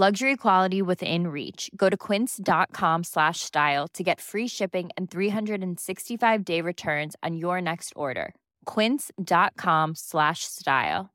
Luxury quality within reach. Go to quince.com slash style to get free shipping and 365 day returns on your next order. Quince.com slash style.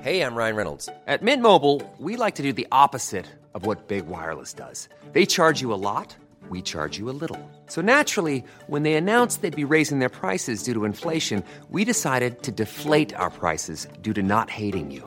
Hey, I'm Ryan Reynolds. At Mint Mobile, we like to do the opposite of what Big Wireless does. They charge you a lot, we charge you a little. So naturally, when they announced they'd be raising their prices due to inflation, we decided to deflate our prices due to not hating you.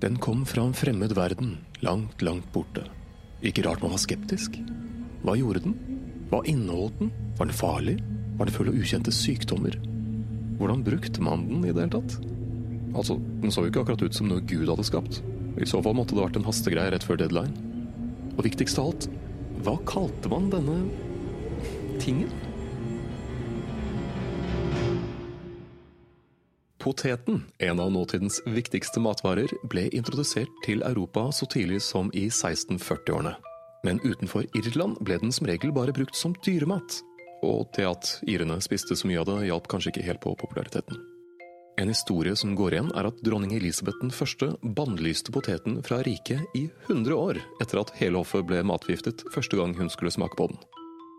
Den kom fra en fremmed verden, langt, langt borte. Ikke rart man var skeptisk. Hva gjorde den? Hva inneholdt den? Var den farlig? Var den full av ukjente sykdommer? Hvordan brukte man den i det hele tatt? Altså, den så jo ikke akkurat ut som noe Gud hadde skapt. I så fall måtte det vært en hastegreie rett før deadline. Og viktigst av alt, hva kalte man denne tingen? Poteten, en av nåtidens viktigste matvarer, ble introdusert til Europa så tidlig som i 1640-årene. Men utenfor Irland ble den som regel bare brukt som dyremat. Og det at irene spiste så mye av det, hjalp kanskje ikke helt på populariteten. En historie som går igjen, er at dronning Elisabeth 1. bannlyste poteten fra riket i 100 år etter at hele hoffet ble matforgiftet første gang hun skulle smake på den.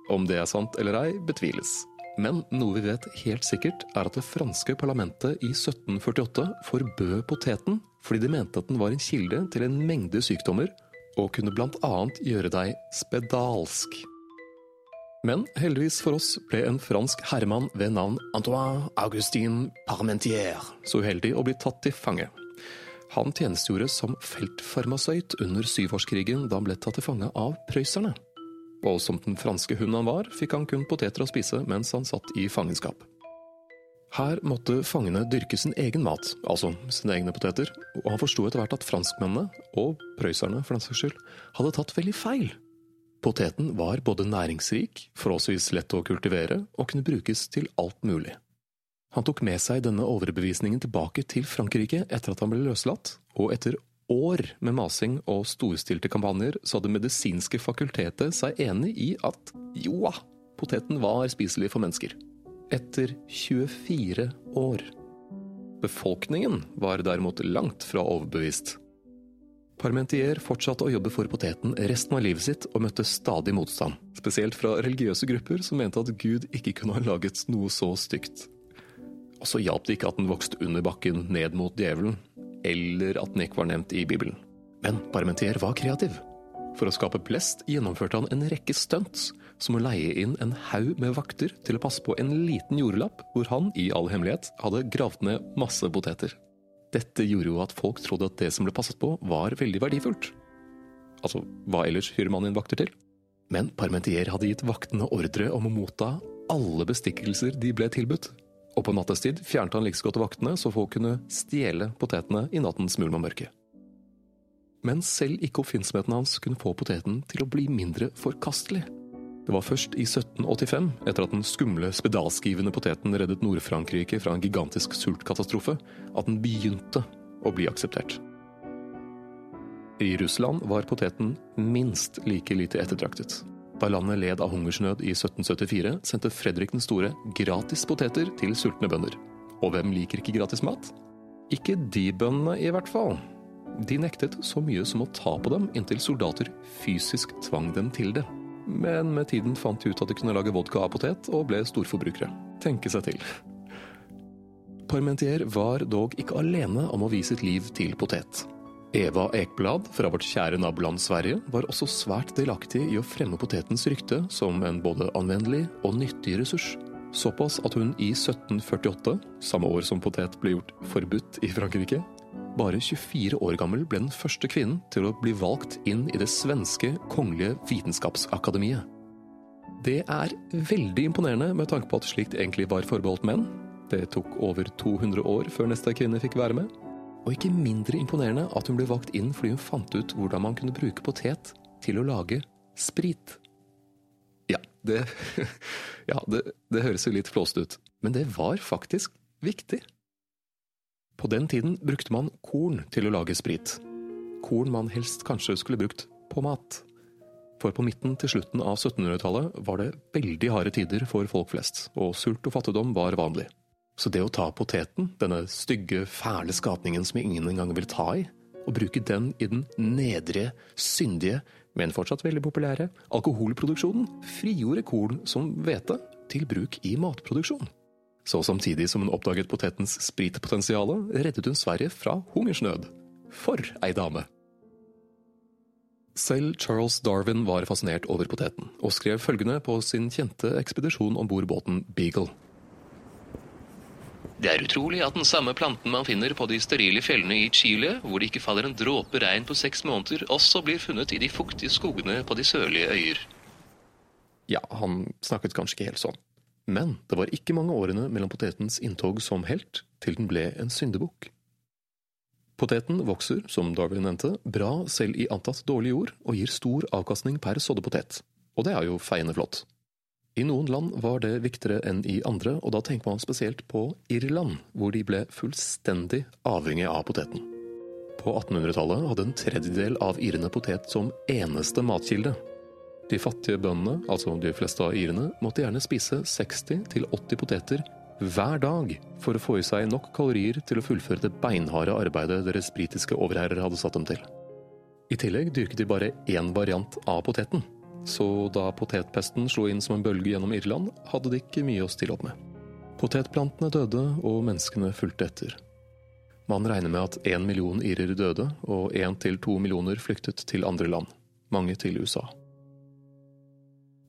Om det er sant eller ei, betviles. Men noe vi vet helt sikkert, er at det franske parlamentet i 1748 forbød poteten fordi de mente at den var en kilde til en mengde sykdommer og kunne annet gjøre deg spedalsk. Men heldigvis for oss ble en fransk herremann ved navn Antoine Augustin Parmentier så uheldig å bli tatt til fange. Han tjenestegjorde som feltfarmasøyt under syvårskrigen da han ble tatt til fange av prøysserne. Og som den franske hunden han var, fikk han kun poteter å spise mens han satt i fangenskap. Her måtte fangene dyrke sin egen mat, altså sine egne poteter, og han forsto etter hvert at franskmennene, og prøysserne for den saks skyld, hadde tatt veldig feil. Poteten var både næringsrik, forholdsvis lett å kultivere, og kunne brukes til alt mulig. Han tok med seg denne overbevisningen tilbake til Frankrike etter at han ble løslatt, og etter år med masing og storstilte kampanjer så hadde medisinske fakultetet seg enig i at joa, poteten var spiselig for mennesker. Etter 24 år. Befolkningen var derimot langt fra overbevist. Parmentier fortsatte å jobbe for poteten resten av livet sitt og møtte stadig motstand, spesielt fra religiøse grupper som mente at Gud ikke kunne ha laget noe så stygt. Og så hjalp det ikke at den vokste under bakken ned mot djevelen, eller at ikke var nevnt i Bibelen. Men Parmentier var kreativ. For å skape blest gjennomførte han en rekke stunts, som å leie inn en haug med vakter til å passe på en liten jordlapp hvor han i all hemmelighet hadde gravd ned masse poteter. Dette gjorde jo at folk trodde at det som ble passet på, var veldig verdifullt. Altså, hva ellers hyrer man inn vakter til? Men Parmentier hadde gitt vaktene ordre om å motta alle bestikkelser de ble tilbudt. Og på nattestid fjernet han like så godt vaktene, så folk kunne stjele potetene i nattens mulm og mørke. Men selv ikke oppfinnsomheten hans kunne få poteten til å bli mindre forkastelig. Det var først i 1785, etter at den skumle, spedalskgivende poteten reddet Nord-Frankrike fra en gigantisk sultkatastrofe, at den begynte å bli akseptert. I Russland var poteten minst like lite ettertraktet. Da landet led av hungersnød i 1774, sendte Fredrik den store gratis poteter til sultne bønder. Og hvem liker ikke gratis mat? Ikke de bøndene, i hvert fall. De nektet så mye som å ta på dem inntil soldater fysisk tvang dem til det. Men med tiden fant de ut at de kunne lage vodka av potet, og ble storforbrukere. Tenke seg til. Parmentier var dog ikke alene om å vie sitt liv til potet. Eva Ekblad fra vårt kjære naboland Sverige var også svært delaktig i å fremme potetens rykte som en både anvendelig og nyttig ressurs. Såpass at hun i 1748, samme år som potet ble gjort forbudt i Frankrike, bare 24 år gammel ble den første kvinnen til å bli valgt inn i det svenske kongelige vitenskapsakademiet. Det er veldig imponerende med tanke på at slikt egentlig var forbeholdt menn. Det tok over 200 år før neste kvinne fikk være med. Og ikke mindre imponerende at hun ble valgt inn fordi hun fant ut hvordan man kunne bruke potet til å lage sprit. Ja, det, ja, det, det høres jo litt flåst ut, men det var faktisk viktig. På den tiden brukte man korn til å lage sprit. Korn man helst kanskje skulle brukt på mat. For på midten til slutten av 1700-tallet var det veldig harde tider for folk flest, og sult og fattigdom var vanlig. Så det å ta poteten, denne stygge, fæle skapningen som ingen engang vil ta i, og bruke den i den nedre, syndige, men fortsatt veldig populære alkoholproduksjonen, frigjorde korn som hvete til bruk i matproduksjon. Så samtidig som hun oppdaget potetens spritpotensial, reddet hun Sverige fra hungersnød. For ei dame! Selv Charles Darwin var fascinert over poteten, og skrev følgende på sin kjente ekspedisjon om bord båten Beagle. Det er utrolig at den samme planten man finner på de sterile fjellene i Chile, hvor det ikke faller en dråpe regn på seks måneder, også blir funnet i de fuktige skogene på de sørlige øyer. Ja, han snakket kanskje ikke helt sånn. Men det var ikke mange årene mellom potetens inntog som helt til den ble en syndebukk. Poteten vokser, som Darwin nevnte, bra selv i antatt dårlig jord, og gir stor avkastning per sådde potet. Og det er jo feiende flott. I noen land var det viktigere enn i andre, og da tenker man spesielt på Irland, hvor de ble fullstendig avhengig av poteten. På 1800-tallet hadde en tredjedel av irene potet som eneste matkilde, de fattige bøndene, altså de fleste av irene, måtte gjerne spise 60-80 poteter hver dag for å få i seg nok kalorier til å fullføre det beinharde arbeidet deres britiske overherrer hadde satt dem til. I tillegg dyrket de bare én variant av poteten, så da potetpesten slo inn som en bølge gjennom Irland, hadde de ikke mye å stille opp med. Potetplantene døde, og menneskene fulgte etter. Man regner med at én million irer døde, og én til to millioner flyktet til andre land, mange til USA.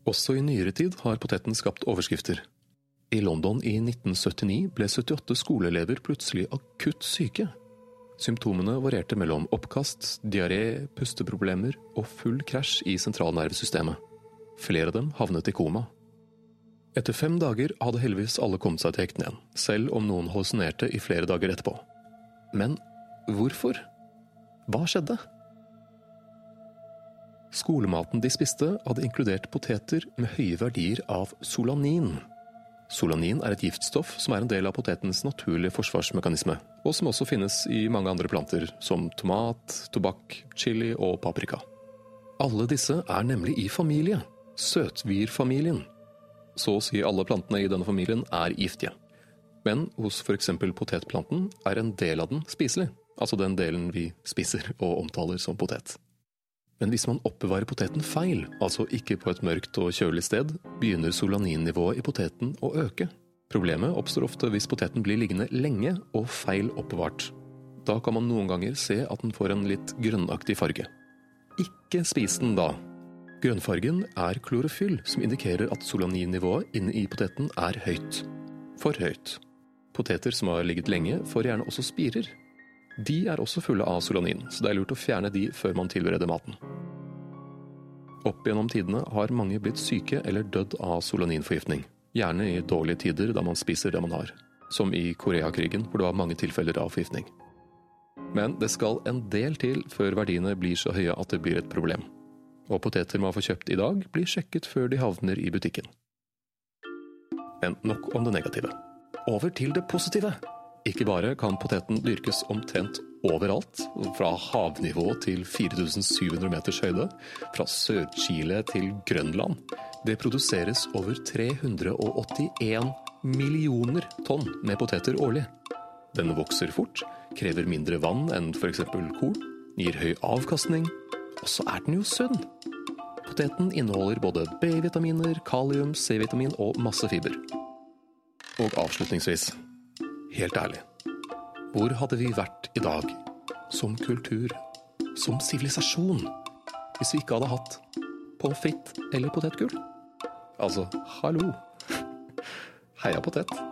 Også i nyere tid har poteten skapt overskrifter. I London i 1979 ble 78 skoleelever plutselig akutt syke. Symptomene varierte mellom oppkast, diaré, pusteproblemer og full krasj i sentralnervesystemet. Flere av dem havnet i koma. Etter fem dager hadde heldigvis alle kommet seg til hekten igjen, selv om noen hallusinerte i flere dager etterpå. Men hvorfor? Hva skjedde? Skolematen de spiste, hadde inkludert poteter med høye verdier av solanin. Solanin er et giftstoff som er en del av potetens naturlige forsvarsmekanisme, og som også finnes i mange andre planter, som tomat, tobakk, chili og paprika. Alle disse er nemlig i familie, søtvierfamilien. Så å si alle plantene i denne familien er giftige. Men hos f.eks. potetplanten er en del av den spiselig, altså den delen vi spiser og omtaler som potet. Men hvis man oppbevarer poteten feil, altså ikke på et mørkt og kjølig sted, begynner solaninnivået i poteten å øke. Problemet oppstår ofte hvis poteten blir liggende lenge og feil oppbevart. Da kan man noen ganger se at den får en litt grønnaktig farge. Ikke spis den da. Grønnfargen er klorofyll, som indikerer at solaninnivået inne i poteten er høyt. For høyt. Poteter som har ligget lenge, får gjerne også spirer. De er også fulle av solanin, så det er lurt å fjerne de før man tilbereder maten. Opp gjennom tidene har mange blitt syke eller dødd av solaninforgiftning. Gjerne i dårlige tider da man spiser det man har. Som i Koreakrigen, hvor det var mange tilfeller av forgiftning. Men det skal en del til før verdiene blir så høye at det blir et problem. Og poteter man får kjøpt i dag, blir sjekket før de havner i butikken. Men nok om det negative. Over til det positive. Ikke bare kan poteten dyrkes omtrent overalt, fra havnivå til 4700 meters høyde, fra Sør-Chile til Grønland. Det produseres over 381 millioner tonn med poteter årlig. Den vokser fort, krever mindre vann enn f.eks. korn, gir høy avkastning, og så er den jo sunn. Poteten inneholder både B-vitaminer, kalium, C-vitamin og masse fiber. Og avslutningsvis, helt ærlig, hvor hadde vi vært i dag, som kultur, som sivilisasjon, hvis vi ikke hadde hatt pommes frites eller potetgull? Altså, hallo! Heia potet!